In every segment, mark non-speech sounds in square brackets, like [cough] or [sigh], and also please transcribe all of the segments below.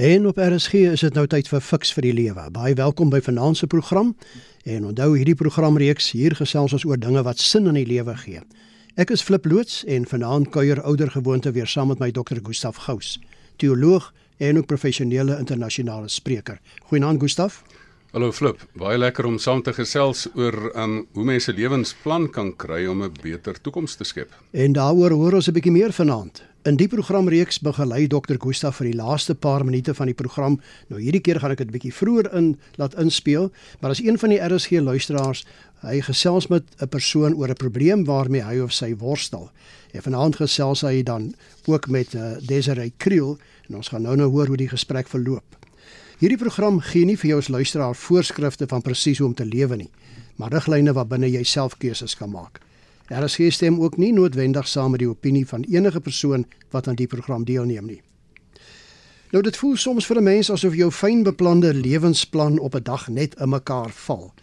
En op RSG is dit nou tyd vir Fix vir die lewe. Baie welkom by vanaand se program. En onthou hierdie programreeks hier gesels ons oor dinge wat sin in die lewe gee. Ek is Flip loods en vanaand kuier ouer gewoonte weer saam met my dokter Gustaf Gous, teoloog en ook professionele internasionale spreker. Goeienaand Gustaf. Hallo Flip, baie lekker om saam te gesels oor um, hoe mense lewensplan kan kry om 'n beter toekoms te skep. En daaroor hoor ons 'n bietjie meer vanaand. In die programreeks begelei Dr. Gustaf vir die laaste paar minute van die program. Nou hierdie keer gaan ek dit bietjie vroeër in laat inspeel, maar as een van die RSG luisteraars, hy gesels met 'n persoon oor 'n probleem waarmee hy of sy worstel. En vanaand gesels hy dan ook met uh, Desiree Kriel en ons gaan nou nou hoor hoe die gesprek verloop. Hierdie program gee nie vir jou as luisteraar voorskrifte van presies hoe om te lewe nie, maar riglyne waarbinne jy self keuses kan maak. Is geen stem ook nie noodwendig saam met die opinie van enige persoon wat aan die program deelneem nie. Nou dit voel soms vir 'n mens asof jou fyn beplande lewensplan op 'n dag net in mekaar val.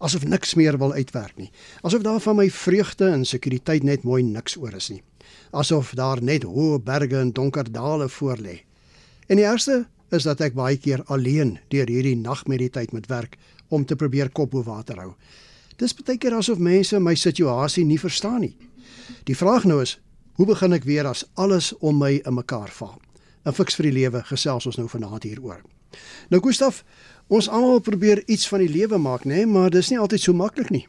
Asof niks meer wil uitwerk nie. Asof daar van my vreugde en sekuriteit net mooi niks oor is nie. Asof daar net hoë berge en donker dale voorlê. En die eerste is dat ek baie keer alleen deur hierdie nagmediteit moet werk om te probeer kop bo water hou. Dis baie keer asof mense my situasie nie verstaan nie. Die vraag nou is, hoe begin ek weer as alles om my in mekaar val? 'n Fiks vir die lewe gesels ons nou vanaand hieroor. Nou Gustaf, ons almal probeer iets van die lewe maak, nê, nee, maar dis nie altyd so maklik nie.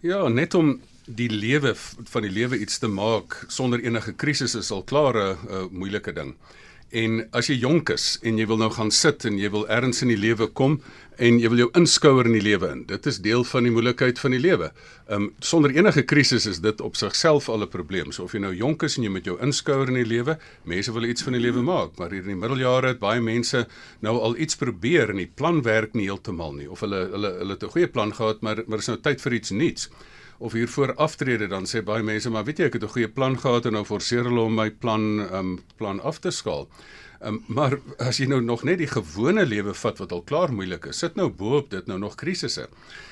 Ja, net om die lewe van die lewe iets te maak sonder enige krisis is al klaar 'n moeilike ding. En as jy jonk is en jy wil nou gaan sit en jy wil ergens in die lewe kom en jy wil jou inskouer in die lewe in. Dit is deel van die moeilikheid van die lewe. Ehm um, sonder enige krisis is dit op sigself al 'n probleem. So of jy nou jonk is en jy met jou inskouer in die lewe, mense wil iets van die lewe maak, maar hier in die middeljare het baie mense nou al iets probeer en die plan werk nie heeltemal nie of hulle hulle hulle het 'n goeie plan gehad, maar maar is nou tyd vir iets nuuts of hier voor aftrede dan sê baie mense maar weet jy ek het 'n goeie plan gehad en nou forceer hulle om my plan um plan af te skaal. Um, maar as jy nou nog net die gewone lewe vat wat al klaar moeilik is, sit nou bo-op dit nou nog krisisse.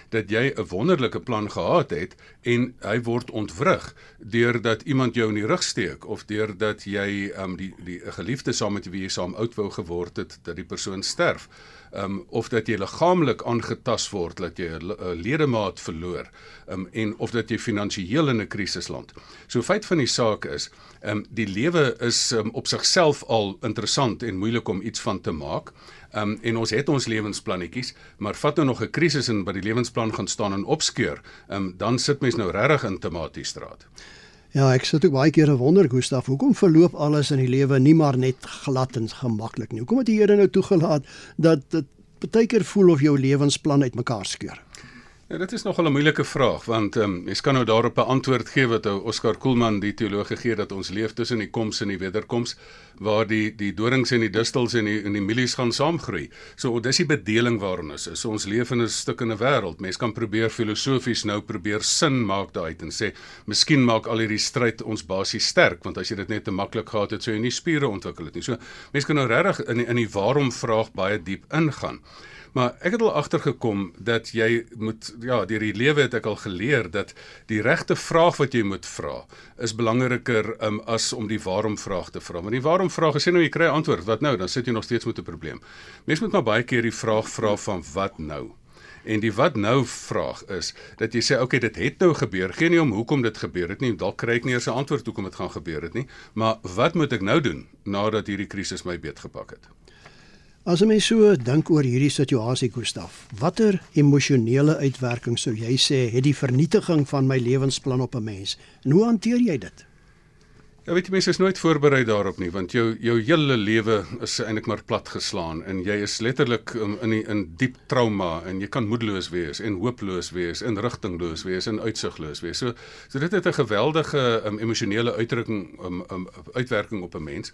Dat jy 'n wonderlike plan gehad het en hy word ontwrig deurdat iemand jou in die rug steek of deurdat jy um die die geliefde saam met wie jy saam oud wou geword het dat die persoon sterf um, of dat jy liggaamlik aangetast word, dat jy 'n ledemaat verloor, um, en of dat jy finansiëel in 'n krisis land. So feit van die saak is, um, die lewe is um, op sigself al interessant en moeilik om iets van te maak. Um, en ons het ons lewensplannetjies, maar vat nou nog 'n krisis en by die lewensplan gaan staan en opskeur, um, dan sit mens nou regtig in tematies-straat. Ja, ek sit ook baie keer wonder Gustaf, hoekom verloop alles in die lewe nie maar net glad en gemaklik nie? Hoekom het die Here nou toegelaat dat dit baie keer voel of jou lewensplan uitmekaar skeur? Ja, dit is nogal 'n moeilike vraag want ehm um, mens kan nou daarop 'n antwoord gee wat ou Oscar Koelman die teoloog gegee dat ons leef tussen die koms en die wederkoms waar die die dorings en die distels en die en die mielies gaan saamgroei. So dis die bedeling waarin ons is. So ons leef in 'n stuk in 'n wêreld. Mens kan probeer filosofies nou probeer sin maak daaruit en sê, miskien maak al hierdie stryd ons basies sterk want as jy dit net te maklik gehad het, sou jy nie spiere ontwikkel het nie. So mens kan nou regtig in die, in die waarom vraag baie diep ingaan. Maar ek het al agtergekom dat jy moet ja, deur die lewe het ek al geleer dat die regte vraag wat jy moet vra is belangriker um, as om die waarom vraag te vra. Want die waarom vraag jy nou jy kry antwoord, wat nou? Dan sit jy nog steeds met 'n probleem. Mense moet maar baie keer die vraag vra van wat nou? En die wat nou vraag is dat jy sê oké okay, dit het nou gebeur. Geen nie om hoekom dit gebeur het nie. Dalk kry ek nie eers 'n antwoord hoekom dit gaan gebeur het nie, maar wat moet ek nou doen nadat hierdie krisis my beet gepak het? As 'n mens so dink oor hierdie situasie, Gustaf, watter emosionele uitwerking sou jy sê het die vernietiging van my lewensplan op 'n mens? En hoe hanteer jy dit? Ja, weet jy mense is nooit voorberei daarop nie, want jou jou hele lewe is eintlik maar platgeslaan en jy is letterlik um, in die, in diep trauma en jy kan moedeloos wees en hooploos wees en rigtingloos wees en uitsigloos wees. So so dit het 'n geweldige um, emosionele uitdrukking um, um, uitwerking op 'n mens.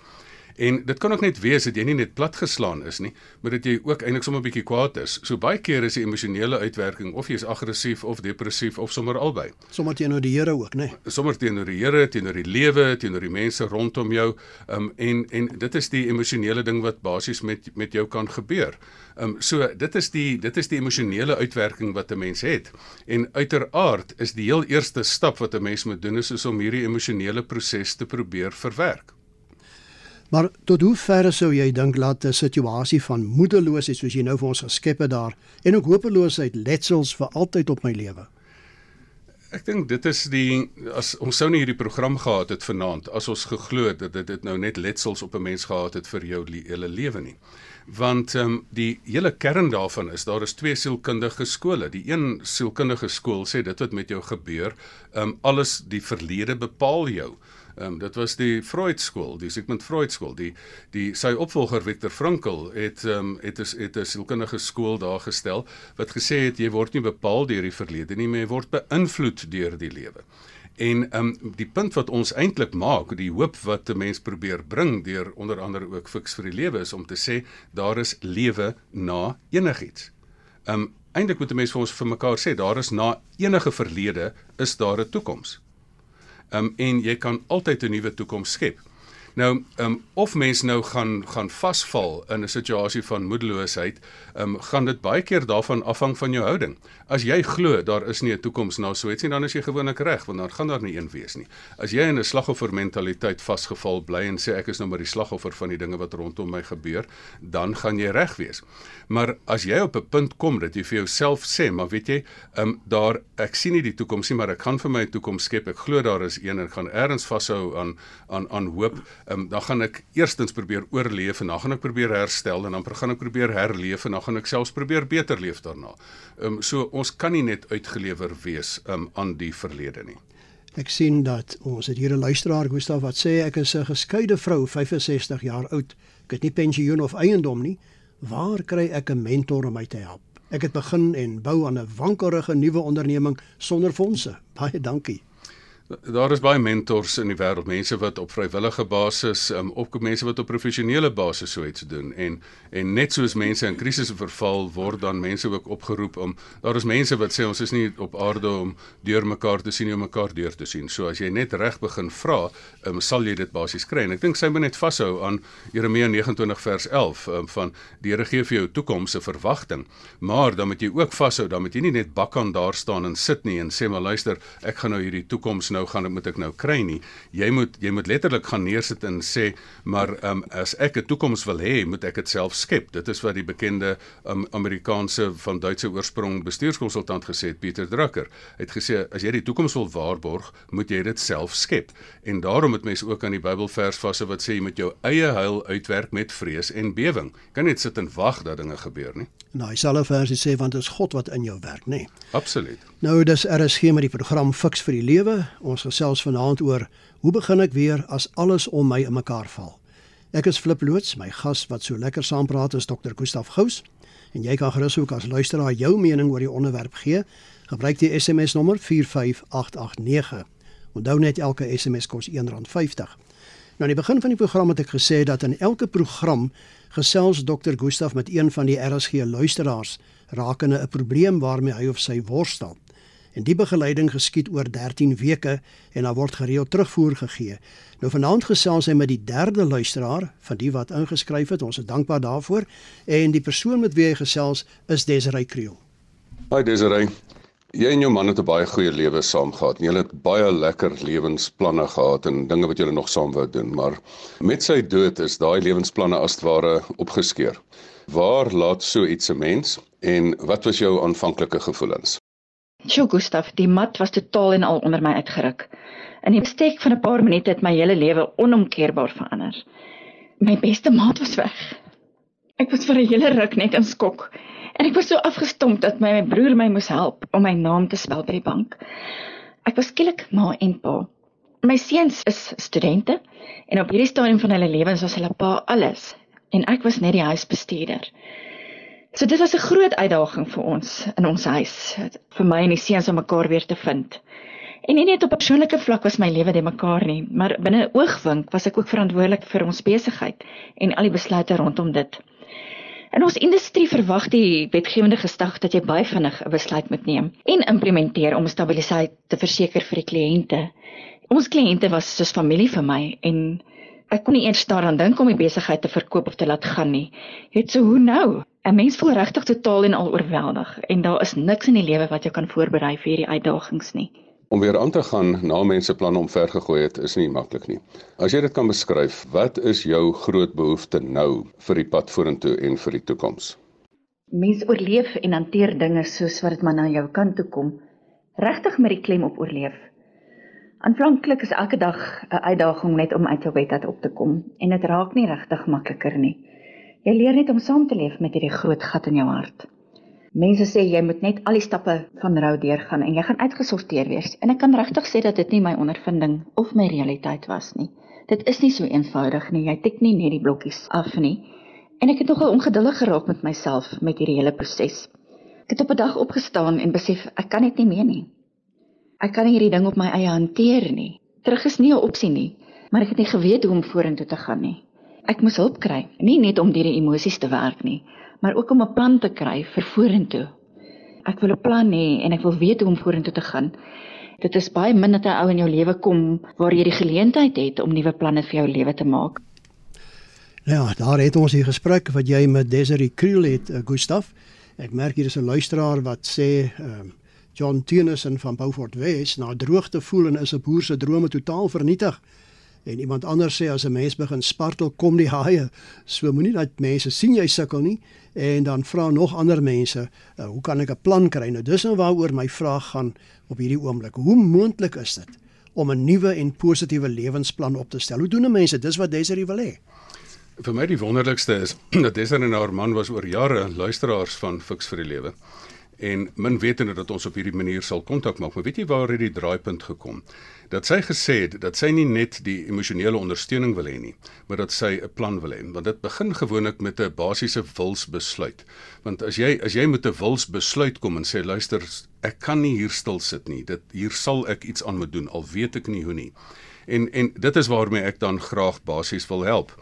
En dit kan ook net wees dat jy nie net platgeslaan is nie, maar dat jy ook eintlik sommer 'n bietjie kwaad is. So baie keer is die emosionele uitwerking of jy is aggressief of depressief of sommer albei. Sommer teenoor die Here ook, nê? Nee. Sommer teenoor die Here, teenoor die lewe, teenoor die mense rondom jou. Um en en dit is die emosionele ding wat basies met met jou kan gebeur. Um so dit is die dit is die emosionele uitwerking wat 'n mens het. En uiteraard is die heel eerste stap wat 'n mens moet doen is om hierdie emosionele proses te probeer verwerk. Maar tot hoe ver sou jy dink laat 'n situasie van moedeloosheid soos jy nou vir ons geskep het daar en ook hopeloosheid letsels vir altyd op my lewe? Ek dink dit is die as ons sou nie hierdie program gehad het vanaand as ons geglo het dat dit nou net letsels op 'n mens gehad het vir jou hele lewe nie want ehm um, die hele kern daarvan is daar is twee sielkundige skole. Die een sielkundige skool sê dit wat met jou gebeur, ehm um, alles die verlede bepaal jou. Ehm um, dit was die Freud skool, die Sigmund Freud skool. Die die sy opvolger Viktor Frankl het ehm um, het is het 'n sielkundige skool daar gestel wat gesê het jy word nie bepaal deur die verlede nie, maar jy word beïnvloed deur die lewe. En ehm um, die punt wat ons eintlik maak, die hoop wat 'n mens probeer bring deur onder andere ook fiks vir die lewe is om te sê daar is lewe na enigiets. Ehm um, eintlik moet 'n mens vir ons vir mekaar sê daar is na enige verlede is daar 'n toekoms. Um, en jy kan altyd 'n nuwe toekoms skep. Nou, ehm um, of mens nou gaan gaan vasval in 'n situasie van moedeloosheid, ehm um, gaan dit baie keer daarvan afhang van jou houding. As jy glo daar is nie 'n toekoms na so iets nie, dan is jy gewoonlik reg, want dan gaan daar nie een wees nie. As jy in 'n slagoffermentaliteit vasgeval bly en sê ek is nou maar die slagoffer van die dinge wat rondom my gebeur, dan gaan jy reg wees. Maar as jy op 'n punt kom dat jy vir jouself sê, maar weet jy, ehm um, daar ek sien nie die toekoms nie, maar ek gaan vir my 'n toekoms skep. Ek glo daar is een en gaan ergens vashou aan aan aan hoop um, dan gaan ek eerstens probeer oorleef en dan gaan ek probeer herstel en dan gaan ek probeer herleef en dan gaan ek selfs probeer beter leef daarna. Ehm um, so ons kan nie net uitgelewer wees um, aan die verlede nie. Ek sien dat ons het hier 'n luisteraar Gustaf wat sê ek is 'n geskeide vrou, 65 jaar oud. Ek het nie pensioen of eiendom nie. Waar kry ek 'n mentor om my te help? Ek het begin en bou aan 'n wankelrige nuwe onderneming sonder fondse. Baie dankie. Daar is baie mentors in die wêreld, mense wat op vrywillige basis, um, ook mense wat op professionele basis so iets doen en en net soos mense in krisisse verval word dan mense ook opgeroep om daar is mense wat sê ons is nie op aarde om deur mekaar te sien om mekaar deur te sien. So as jy net reg begin vra, um, sal jy dit basies kry. En ek dink sy moet net vashou aan Jeremia 29 vers 11 um, van die Here gee vir jou toekoms 'n verwagting. Maar dan moet jy ook vashou, dan moet jy nie net bakkan daar staan en sit nie en sê maar luister, ek gaan nou hierdie toekoms nou gaan moet ek nou kry nie. Jy moet jy moet letterlik gaan neersit en sê, maar um, as ek 'n toekoms wil hê, moet ek dit self skep. Dit is wat die bekende um, Amerikaanse van Duitse oorsprong bestuurskonsultant gesê het, Pieter Drucker. Hy het gesê as jy die toekoms wil waarborg, moet jy dit self skep. En daarom het mense ook aan die Bybelvers vashou wat sê jy moet jou eie heil uitwerk met vrees en bewering. Kan net sit en wag dat dinge gebeur nie. Nou, dieselfde versie sê want dit is God wat in jou werk, nê. Absoluut. Nou dis RSG met die program Fix vir die Lewe. Ons gesels vanaand oor hoe begin ek weer as alles om my in mekaar val. Ek is Flip loods, my gas wat so lekker saampraat is Dr. Gustaf Gous en jy kan gerus ook as luisteraar jou mening oor die onderwerp gee. Gebruik die SMS nommer 45889. Onthou net elke SMS kos R1.50. Nou aan die begin van die program het ek gesê dat in elke program gesels Dr. Gustaf met een van die RSG luisteraars rakende 'n probleem waarmee hy of sy worstel. En die begeleiding geskied oor 13 weke en daar word gereeld terugvoer gegee. Nou vanaand gesels hy met die derde luisteraar van die wat ingeskryf het. Ons is dankbaar daarvoor en die persoon met wie hy gesels is Desiree Kriel. Hi Desiree. Jy en jou man het 'n baie goeie lewe saam gehad. Julle het baie lekker lewensplanne gehad en dinge wat julle nog saam wou doen, maar met sy dood is daai lewensplanne as ware opgeskeur. Waar laat so iets 'n mens en wat was jou aanvanklike gevoelens? Sjoe Gustaf, die mat was totaal en al onder my uitgeruk. In die bestek van 'n paar minute het my hele lewe onomkeerbaar verander. My beste maat was weg. Ek was vir 'n hele ruk net in skok. En ek was so afgestomp dat my, my broer my moes help om my naam te spel by die bank. Ek was skielik ma en pa. My seuns is studente en op hierdie stadium van hulle lewens was hulle pa alles en ek was net die huisbestuurder. So dit was 'n groot uitdaging vir ons in ons huis, vir my en die seuns om mekaar weer te vind. En nie net op persoonlike vlak was my lewe de mekaar nie, maar binne 'n oogwink was ek ook verantwoordelik vir ons besigheid en al die besluite rondom dit. In ons industrie verwag die wetgewende gesag dat jy baie vinnig 'n besluit moet neem en implementeer om stabiliteit te verseker vir die kliënte. Ons kliënte was soos familie vir my en ek kon nie eers daaraan dink om die besigheid te verkoop of te laat gaan nie. Jy weet so hoe nou? 'n Mens voel regtig totaal en al oorweldig en daar is niks in die lewe wat jou kan voorberei vir hierdie uitdagings nie. Om weer aan te gaan na mense planne omvergegooi het is nie maklik nie. As jy dit kan beskryf, wat is jou groot behoefte nou vir die pad vorentoe en vir die toekoms? Mens oorleef en hanteer dinge soos wat dit maar na jou kant toe kom. Regtig met die klem op oorleef. Aanvanklik is elke dag 'n uitdaging net om uit jou bed uit op te kom en dit raak nie regtig makliker nie. Jy leer net om saam te leef met hierdie groot gat in jou hart. Mense sê jy moet net al die stappe van rou deurgaan en jy gaan uitgesorteer wees. En ek kan regtig sê dat dit nie my ondervinding of my realiteit was nie. Dit is nie so eenvoudig nie. Jy tik nie net die blokkies af nie. En ek het nogal ongeduldig geraak met myself met hierdie hele proses. Ek het op 'n dag opgestaan en besef ek kan dit nie meer nie. Ek kan hierdie ding op my eie hanteer nie. Terug is nie 'n opsie nie, maar ek het nie geweet hoe om vorentoe te gaan nie. Ek moes hulp kry, nie net om deur die emosies te werk nie, maar ook om 'n plan te kry vir vorentoe. Ek wil 'n plan hê en ek wil weet hoe om vorentoe te gaan. Dit is baie min dat 'n ou in jou lewe kom waar jy die geleentheid het om nuwe planne vir jou lewe te maak. Ja, daar het ons hier gesprek wat jy met Desiree Kriel het, uh, Gustaf. Ek merk hier is 'n luisteraar wat sê uh, John Tennyson van Beaufort West na droogte voel en is 'n boer se drome totaal vernietig. En iemand anders sê as 'n mens begin spartel, kom die haie. So moenie dat mense sien jy sukkel nie en dan vra nog ander mense, uh, hoe kan ek 'n plan kry? Nou dis nou waaroor my vraag gaan op hierdie oomblik. Hoe moontlik is dit om 'n nuwe en positiewe lewensplan op te stel? Hoe doen mense? Dis wat Desiree wil hê. Vir my die wonderlikste is [clears throat] dat Desiree en haar man was oor jare luisteraars van Fix vir die Lewe en min wetende dat ons op hierdie manier sal kontak maak. Maar weet jy waar het die draaipunt gekom? Dat sy gesê het dat sy nie net die emosionele ondersteuning wil hê nie, maar dat sy 'n plan wil hê. Want dit begin gewoonlik met 'n basiese wilsbesluit. Want as jy as jy met 'n wilsbesluit kom en sê luister, ek kan nie hier stil sit nie. Dit hier sal ek iets aan moet doen al weet ek nie hoe nie. En en dit is waarmee ek dan graag basies wil help.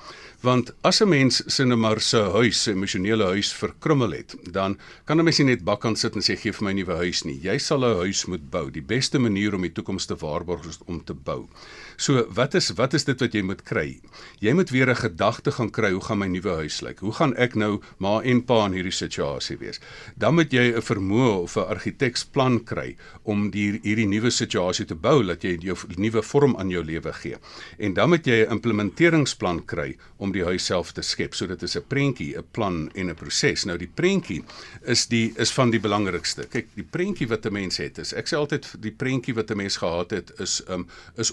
Want as 'n mens sin nou sy huis, emosionele huis verkrummel het, dan kan 'n mens nie net bakkant sit en sê gee vir my 'n nuwe huis nie. Jy sal 'n huis moet bou. Die beste manier om die toekoms te waarborg is om te bou. So, wat is wat is dit wat jy moet kry? Jy moet weer 'n gedagte gaan kry, hoe gaan my nuwe huis lyk? Hoe gaan ek nou ma en pa in hierdie situasie wees? Dan moet jy 'n vermoë of 'n argiteksplan kry om die hierdie nuwe situasie te bou dat jy jou nuwe vorm aan jou lewe gee. En dan moet jy 'n implementeringsplan kry om die huis self te skep. So dit is 'n prentjie, 'n plan en 'n proses. Nou die prentjie is die is van die belangrikste. Kyk, die prentjie wat 'n mens het is ek sê altyd die prentjie wat 'n mens gehad het is um is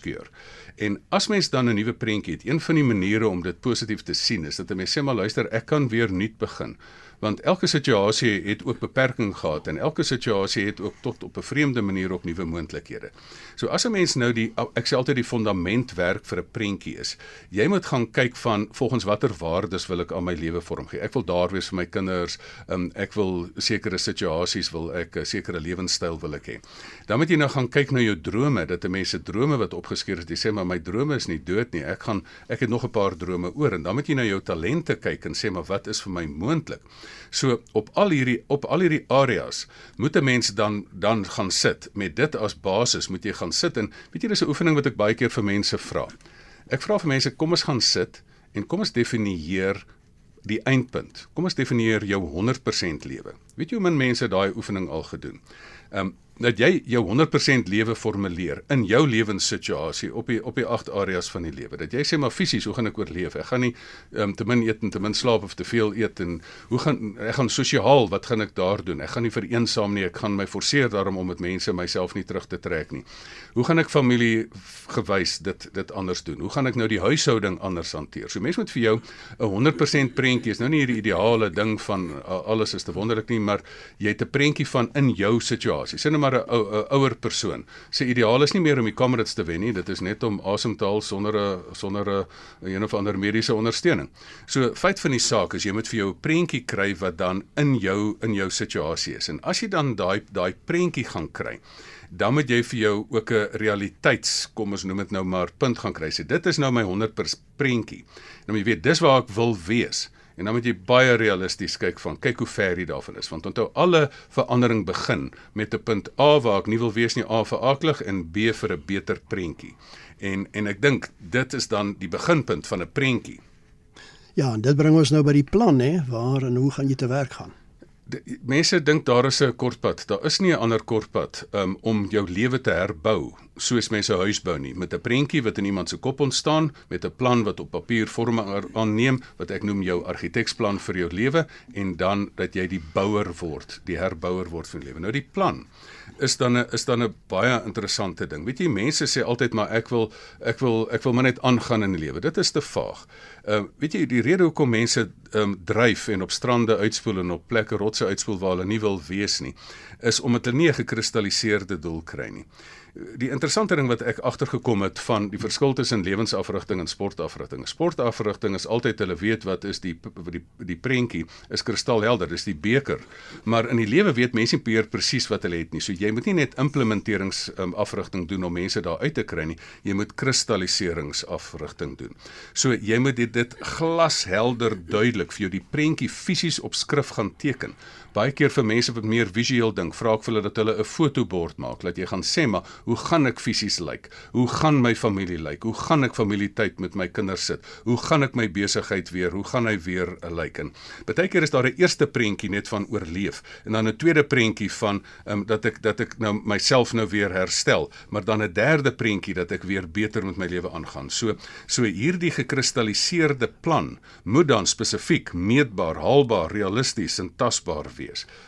opgeskeur. En as mens dan 'n nuwe prentjie het, een van die maniere om dit positief te sien is dat 'n mens sê maar luister, ek kan weer nuut begin want elke situasie het ook beperking gehad en elke situasie het ook tot op 'n vreemde manier ook nuwe moontlikhede. So as 'n mens nou die ek sê altyd die fundamentwerk vir 'n prentjie is, jy moet gaan kyk van volgens watter waardes wil ek aan my lewe vormgee. Ek wil daar wees vir my kinders, um, ek wil sekere situasies wil ek 'n sekere lewenstyl wil ek hê. Dan moet jy nou gaan kyk na jou drome, dat 'n mens se drome wat opgeskryf is, jy sê maar my drome is nie dood nie. Ek gaan ek het nog 'n paar drome oor en dan moet jy na jou talente kyk en sê maar wat is vir my moontlik? So op al hierdie op al hierdie areas moet 'n mens dan dan gaan sit met dit as basis moet jy gaan sit en weet jy dis 'n oefening wat ek baie keer vir mense vra. Ek vra vir mense kom ons gaan sit en kom ons definieer die eindpunt. Kom ons definieer jou 100% lewe. Weet jy hoe min mense daai oefening al gedoen? Ehm um, dat jy jou 100% lewe formuleer in jou lewenssituasie op die op die agt areas van die lewe. Dat jy sê maar fisies, hoe gaan ek oorleef? Ek gaan nie um, te min eet en te min slaap of te veel eet en hoe gaan ek gaan sosiaal, wat gaan ek daar doen? Ek gaan nie vereensaam nie, ek gaan my forceer daarom om met mense myself nie terug te trek nie. Hoe gaan ek familie gewys dit dit anders doen? Hoe gaan ek nou die huishouding anders hanteer? So mense moet vir jou 'n 100% prentjie is nou nie hierdie ideale ding van uh, alles is te wonderlik nie, maar jy het 'n prentjie van in jou situasie. Sien nou maar 'n ouer persoon. Sy ideaal is nie meer om die Comrades te wen nie, dit is net om asem te haal sonder 'n sonder 'n een of ander mediese ondersteuning. So feit van die saak is jy moet vir jou 'n prentjie kry wat dan in jou in jou situasie is. En as jy dan daai daai prentjie gaan kry, dan moet jy vir jou ook 'n realiteits, kom ons noem dit nou maar punt gaan kry. Sê dit is nou my 100% prentjie. Nou jy weet, dis waar ek wil wees. En dan moet jy baie realisties kyk van kyk hoe ver jy daarvan is want onthou alle verandering begin met 'n punt A waar ek nie wil wees nie A vir aklig en B vir 'n beter prentjie. En en ek dink dit is dan die beginpunt van 'n prentjie. Ja, en dit bring ons nou by die plan hè, waar en hoe gaan jy te werk gaan? mense dink daar is 'n kortpad. Daar is nie 'n ander kortpad um, om jou lewe te herbou soos mense 'n huis bou nie met 'n prentjie wat in iemand se kop ontstaan, met 'n plan wat op papier vorme aanneem wat ek noem jou argiteksplan vir jou lewe en dan dat jy die bouer word, die herbouer word van lewe. Nou die plan is dan 'n is dan 'n baie interessante ding. Weet jy, mense sê altyd maar ek wil ek wil ek wil maar net aangaan in die lewe. Dit is te vaag. Ehm uh, weet jy die rede hoekom mense ehm um, dryf en op strande uitspoel en op plekke rotse uitspoel waar hulle nie wil wees nie, is omdat hulle nie 'n gekristalliseerde doel kry nie die interessante ding wat ek agtergekom het van die verskil tussen lewensafrigting en sportafrigting. Sportafrigting is altyd hulle weet wat is die die die prentjie is kristalhelder, dis die beker. Maar in die lewe weet mense nie meer presies wat hulle het nie. So jy moet nie net implementerings um, afrigting doen om mense daar uit te kry nie. Jy moet kristalliseringsafrigting doen. So jy moet dit, dit glashelder duidelik vir jou die prentjie fisies op skrif gaan teken baie keer vir mense wat meer visueel dink, vra ek vir hulle dat hulle 'n fotobord maak, dat jy gaan sê maar, hoe gaan ek fisies lyk? Hoe gaan my familie lyk? Hoe gaan ek familietyd met my kinders sit? Hoe gaan ek my besigheid weer? Hoe gaan hy weer lyk? En baie keer is daar 'n eerste prentjie net van oorleef en dan 'n tweede prentjie van um, dat ek dat ek nou myself nou weer herstel, maar dan 'n derde prentjie dat ek weer beter met my lewe aangaan. So so hierdie gekristalliseerde plan moet dan spesifiek, meetbaar, haalbaar, realisties en tasbaar wees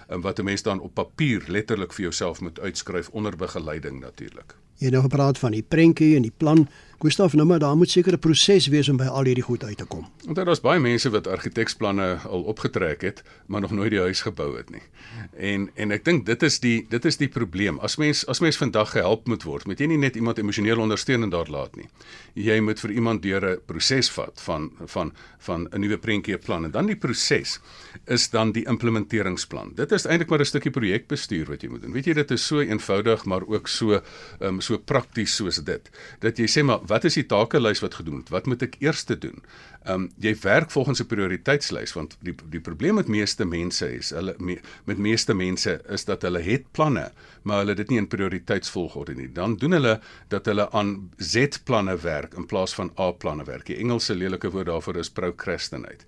en wat 'n mens dan op papier letterlik vir jouself moet uitskryf onder begeleiding natuurlik. Jy nou gepraat van die prentjie en die plan. Gustaf, nou maar daar moet seker 'n proses wees om by al hierdie goed uit te kom. Want daar is baie mense wat argitekspanne al opgetrek het, maar nog nooit die huis gebou het nie. En en ek dink dit is die dit is die probleem. As mens as mens vandag gehelp moet word, moet jy nie net iemand emosioneel ondersteun en daar laat nie. Jy moet vir iemand deur 'n proses vat van van van 'n nuwe prentjie plan en dan die proses is dan die implementeringsplan. Dit is eintlik maar 'n stukkie projekbestuur wat jy moet doen. Weet jy dit is so eenvoudig maar ook so um, so prakties soos dit. Dat jy sê maar wat is die takelys wat gedoen het? Wat moet ek eers doen? Ehm um, jy werk volgens 'n prioriteitslys want die die probleem met meeste mense is hulle me, met meeste mense is dat hulle het planne, maar hulle dit nie in prioriteitsvolgorde nie. Dan doen hulle dat hulle aan Z-planne werk in plaas van A-planne werk. Die Engelse lelike woord daarvoor is procrastinate.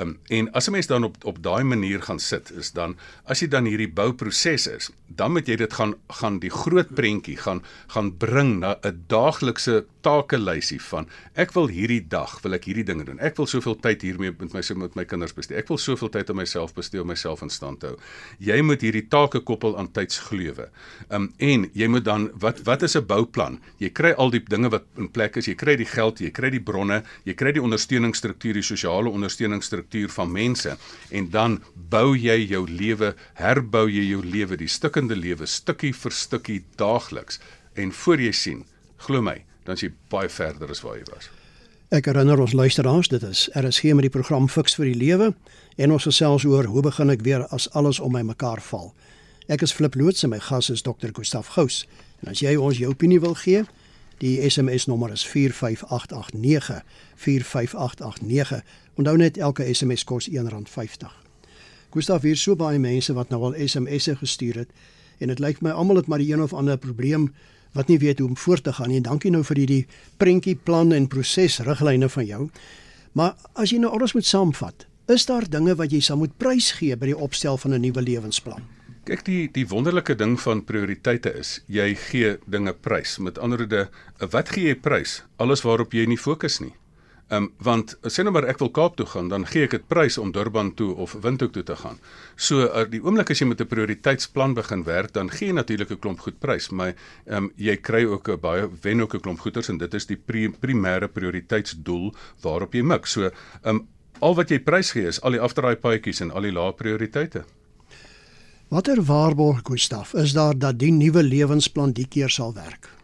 Um, en as 'n mens dan op op daai manier gaan sit is dan as jy dan hierdie bouproses is, dan moet jy dit gaan gaan die groot prentjie gaan gaan bring na 'n daaglikse takelysie van ek wil hierdie dag wil ek hierdie dinge doen. Ek wil soveel tyd hiermee met my met my kinders bestee. Ek wil soveel tyd aan myself bestee om myself in stand te hou. Jy moet hierdie take koppel aan tydsgleuwe. Um en jy moet dan wat wat is 'n bouplan? Jy kry al die dinge wat in plek is. Jy kry die geld, jy kry die bronne, jy kry die ondersteuningsstruktuur, die sosiale ondersteuningsstruktuur van mense en dan bou jy jou lewe, herbou jy jou lewe, die stukkende lewe stukkie vir stukkie daagliks. En voor jy sien, glo my, dan is jy baie verder as waar jy was. Ek herinner ons luisteraars, dit is RSG met die program Fix vir die Lewe en ons gesels oor hoe begin ek weer as alles om my mekaar val. Ek is Flip Loots en my gas is Dr. Gustaf Gous. En as jy ons jou opinie wil gee, die SMS nommer is 45889 45889. Onthou net elke SMS kos R1.50. Gustaf, hier so baie mense wat nou al SMS'e gestuur het en dit lyk my almal het maar die een of ander probleem wat nie weet hoe om voort te gaan nie. Dankie nou vir hierdie prentjie plan en proses riglyne van jou. Maar as jy nou alles moet saamvat, is daar dinge wat jy sal moet prysgee by die opstel van 'n nuwe lewensplan? Kyk die die wonderlike ding van prioriteite is jy gee dinge prys. Met ander woorde, wat gee jy prys? Alles waarop jy nie fokus nie. Ehm um, want sê nou maar ek wil Kaap toe gaan, dan gee ek dit prys om Durban toe of Windhoek toe te gaan. So uh, die oomblik as jy met 'n prioriteitsplan begin werk, dan gee jy natuurlik 'n klomp goed prys, maar ehm um, jy kry ook 'n baie wen ook 'n klomp goeders en dit is die pri primêre prioriteitsdoel waarop jy mik. So ehm um, al wat jy prys gee is al die afdraai paadjies en al die lae prioriteite. Watter waarborg Gustaf is daar dat die nuwe lewensplan die keer sal werk?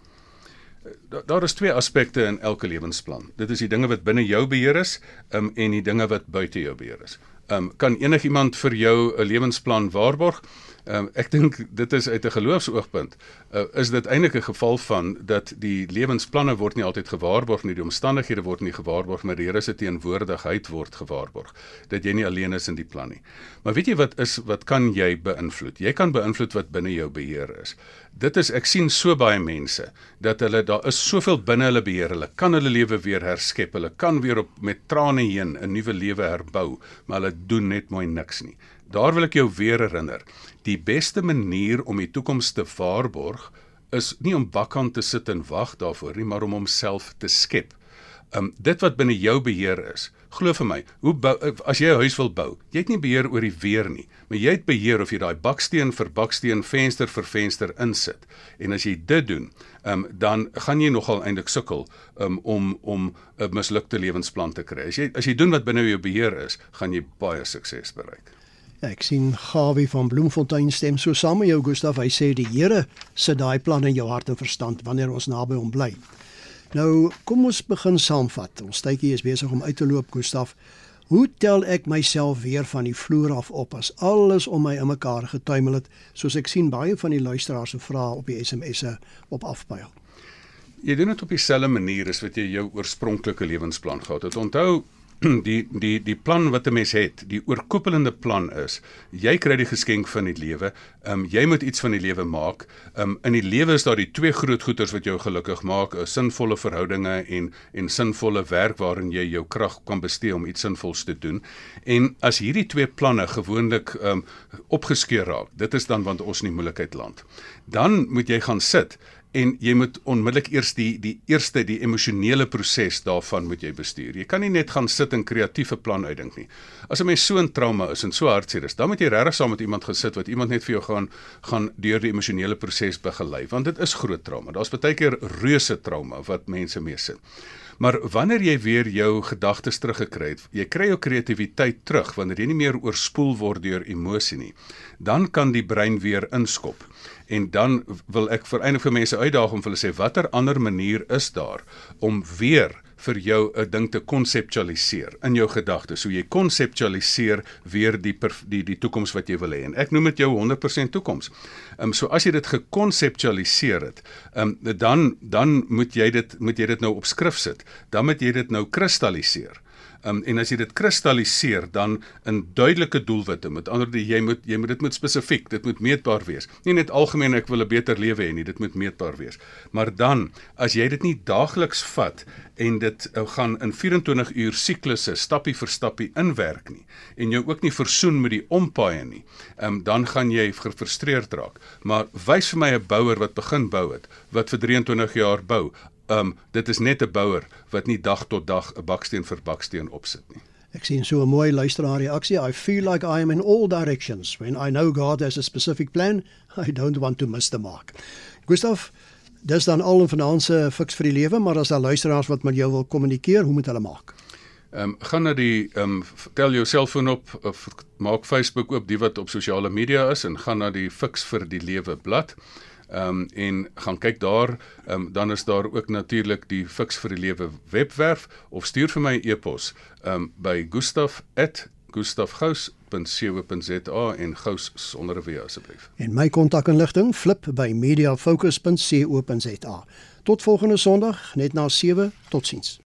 Daar is twee aspekte in elke lewensplan. Dit is die dinge wat binne jou beheer is, um, en die dinge wat buite jou beheer is. Um, kan enigiemand vir jou 'n lewensplan waarborg? Um, ek dink dit is uit 'n geloofsoogpunt uh, is dit eintlik 'n geval van dat die lewensplanne word nie altyd gewaarborg nie, die omstandighede word nie gewaarborg, maar die Here se teenwoordigheid word gewaarborg. Dat jy nie alleen is in die plan nie. Maar weet jy wat is wat kan jy beïnvloed? Jy kan beïnvloed wat binne jou beheer is. Dit is ek sien so baie mense dat hulle daar is soveel binne hulle beheer. Hulle kan hulle lewe weer herskep. Hulle kan weer op met trane heen 'n nuwe lewe herbou, maar hulle doen net mooi niks nie. Daar wil ek jou weer herinner. Die beste manier om die toekoms te waarborg is nie om bakkant te sit en wag daarvoor nie, maar om homself te skep. Um dit wat binne jou beheer is. Glo vir my, hoe bou, as jy 'n huis wil bou, jy het nie beheer oor die weer nie, maar jy het beheer of jy daai baksteen vir baksteen, venster vir venster insit. En as jy dit doen, um, dan gaan jy nogal eintlik sukkel um, om om 'n mislukte lewensplan te kry. As jy as jy doen wat binne jou beheer is, gaan jy baie sukses bereik. Ek sien Gawie van Bloemfontein stem so saam met jou Gustaf. Hy sê die Here sit daai plan in jou hart en verstand wanneer ons naby hom bly. Nou, kom ons begin saamvat. Ons tydjie is besig om uit te loop, Gustaf. Hoe tel ek myself weer van die vloer af op as alles om my in mekaar getuimel het, soos ek sien baie van die luisteraars se vrae op die SMS'e op afpyl? Jy doen dit op dieselfde manier as wat jy jou oorspronklike lewensplan gehad het. Onthou, die die die plan wat 'n mens het, die oorkoepelende plan is, jy kry die geskenk van die lewe. Ehm um, jy moet iets van die lewe maak. Ehm um, in die lewe is daar die twee groot goeders wat jou gelukkig maak, 'n sinvolle verhoudinge en en sinvolle werk waarin jy jou krag kan bestee om iets sinvols te doen. En as hierdie twee planne gewoonlik ehm um, opgeskeur raak, dit is dan want ons in die moeilikheid land. Dan moet jy gaan sit en jy moet onmiddellik eers die die eerste die emosionele proses daarvan moet jy bestuur. Jy kan nie net gaan sit en kreatiewe plan uitdink nie. As 'n mens so 'n trauma is en so hartseer is, dan moet jy regtig saam met iemand gesit wat iemand net vir jou gaan gaan deur die emosionele proses begelei want dit is groot trauma. Daar's baie keer reuse trauma wat mense mee sit. Maar wanneer jy weer jou gedagtes teruggekry het, jy kry jou kreatiwiteit terug wanneer jy nie meer oorspoel word deur emosie nie, dan kan die brein weer inskop en dan wil ek vir enige mense uitdaag om vir hulle sê watter ander manier is daar om weer vir jou 'n ding te konseptualiseer in jou gedagtes. So jy konseptualiseer weer die die die toekoms wat jy wil hê. En ek noem dit jou 100% toekoms. Ehm um, so as jy dit gekonseptualiseer het, ehm um, dan dan moet jy dit moet jy dit nou op skrif sit. Dan moet jy dit nou kristalliseer. Um, en as jy dit kristalliseer dan in duidelike doelwitte. Met ander woorde jy moet jy moet dit moet spesifiek dit moet meetbaar wees. Nie net algemeen ek wil 'n beter lewe hê nie dit moet meetbaar wees. Maar dan as jy dit nie daagliks vat en dit uh, gaan in 24 uur siklusse stappie vir stappie inwerk nie en jy ook nie versoen met die ompaaie nie um, dan gaan jy gefrustreerd raak. Maar wys vir my 'n bouer wat begin bou het wat vir 23 jaar bou um dit is net 'n bouer wat nie dag tot dag 'n baksteen vir baksteen opsit nie. Ek sien so 'n mooi luisteraar reaksie. I feel like I am in all directions when I know God has a specific plan. [laughs] I don't want to miss the mark. Gustav, dis dan al 'n finansiële fiks vir die lewe, maar as daar luisteraars wat met jou wil kommunikeer, hoe moet hulle maak? Ehm um, gaan na die ehm um, tel jou selfoon op of maak Facebook oop die wat op sosiale media is en gaan na die fiks vir die lewe blad ehm um, en gaan kyk daar, ehm um, dan is daar ook natuurlik die Fix vir die Lewe webwerf of stuur vir my e-pos ehm um, by gustaf@gustafgous.co.za en gous sonder 'n w asseblief. En my kontakinligting flip by mediafocus.co.za. Tot volgende Sondag net na 7. Totsiens.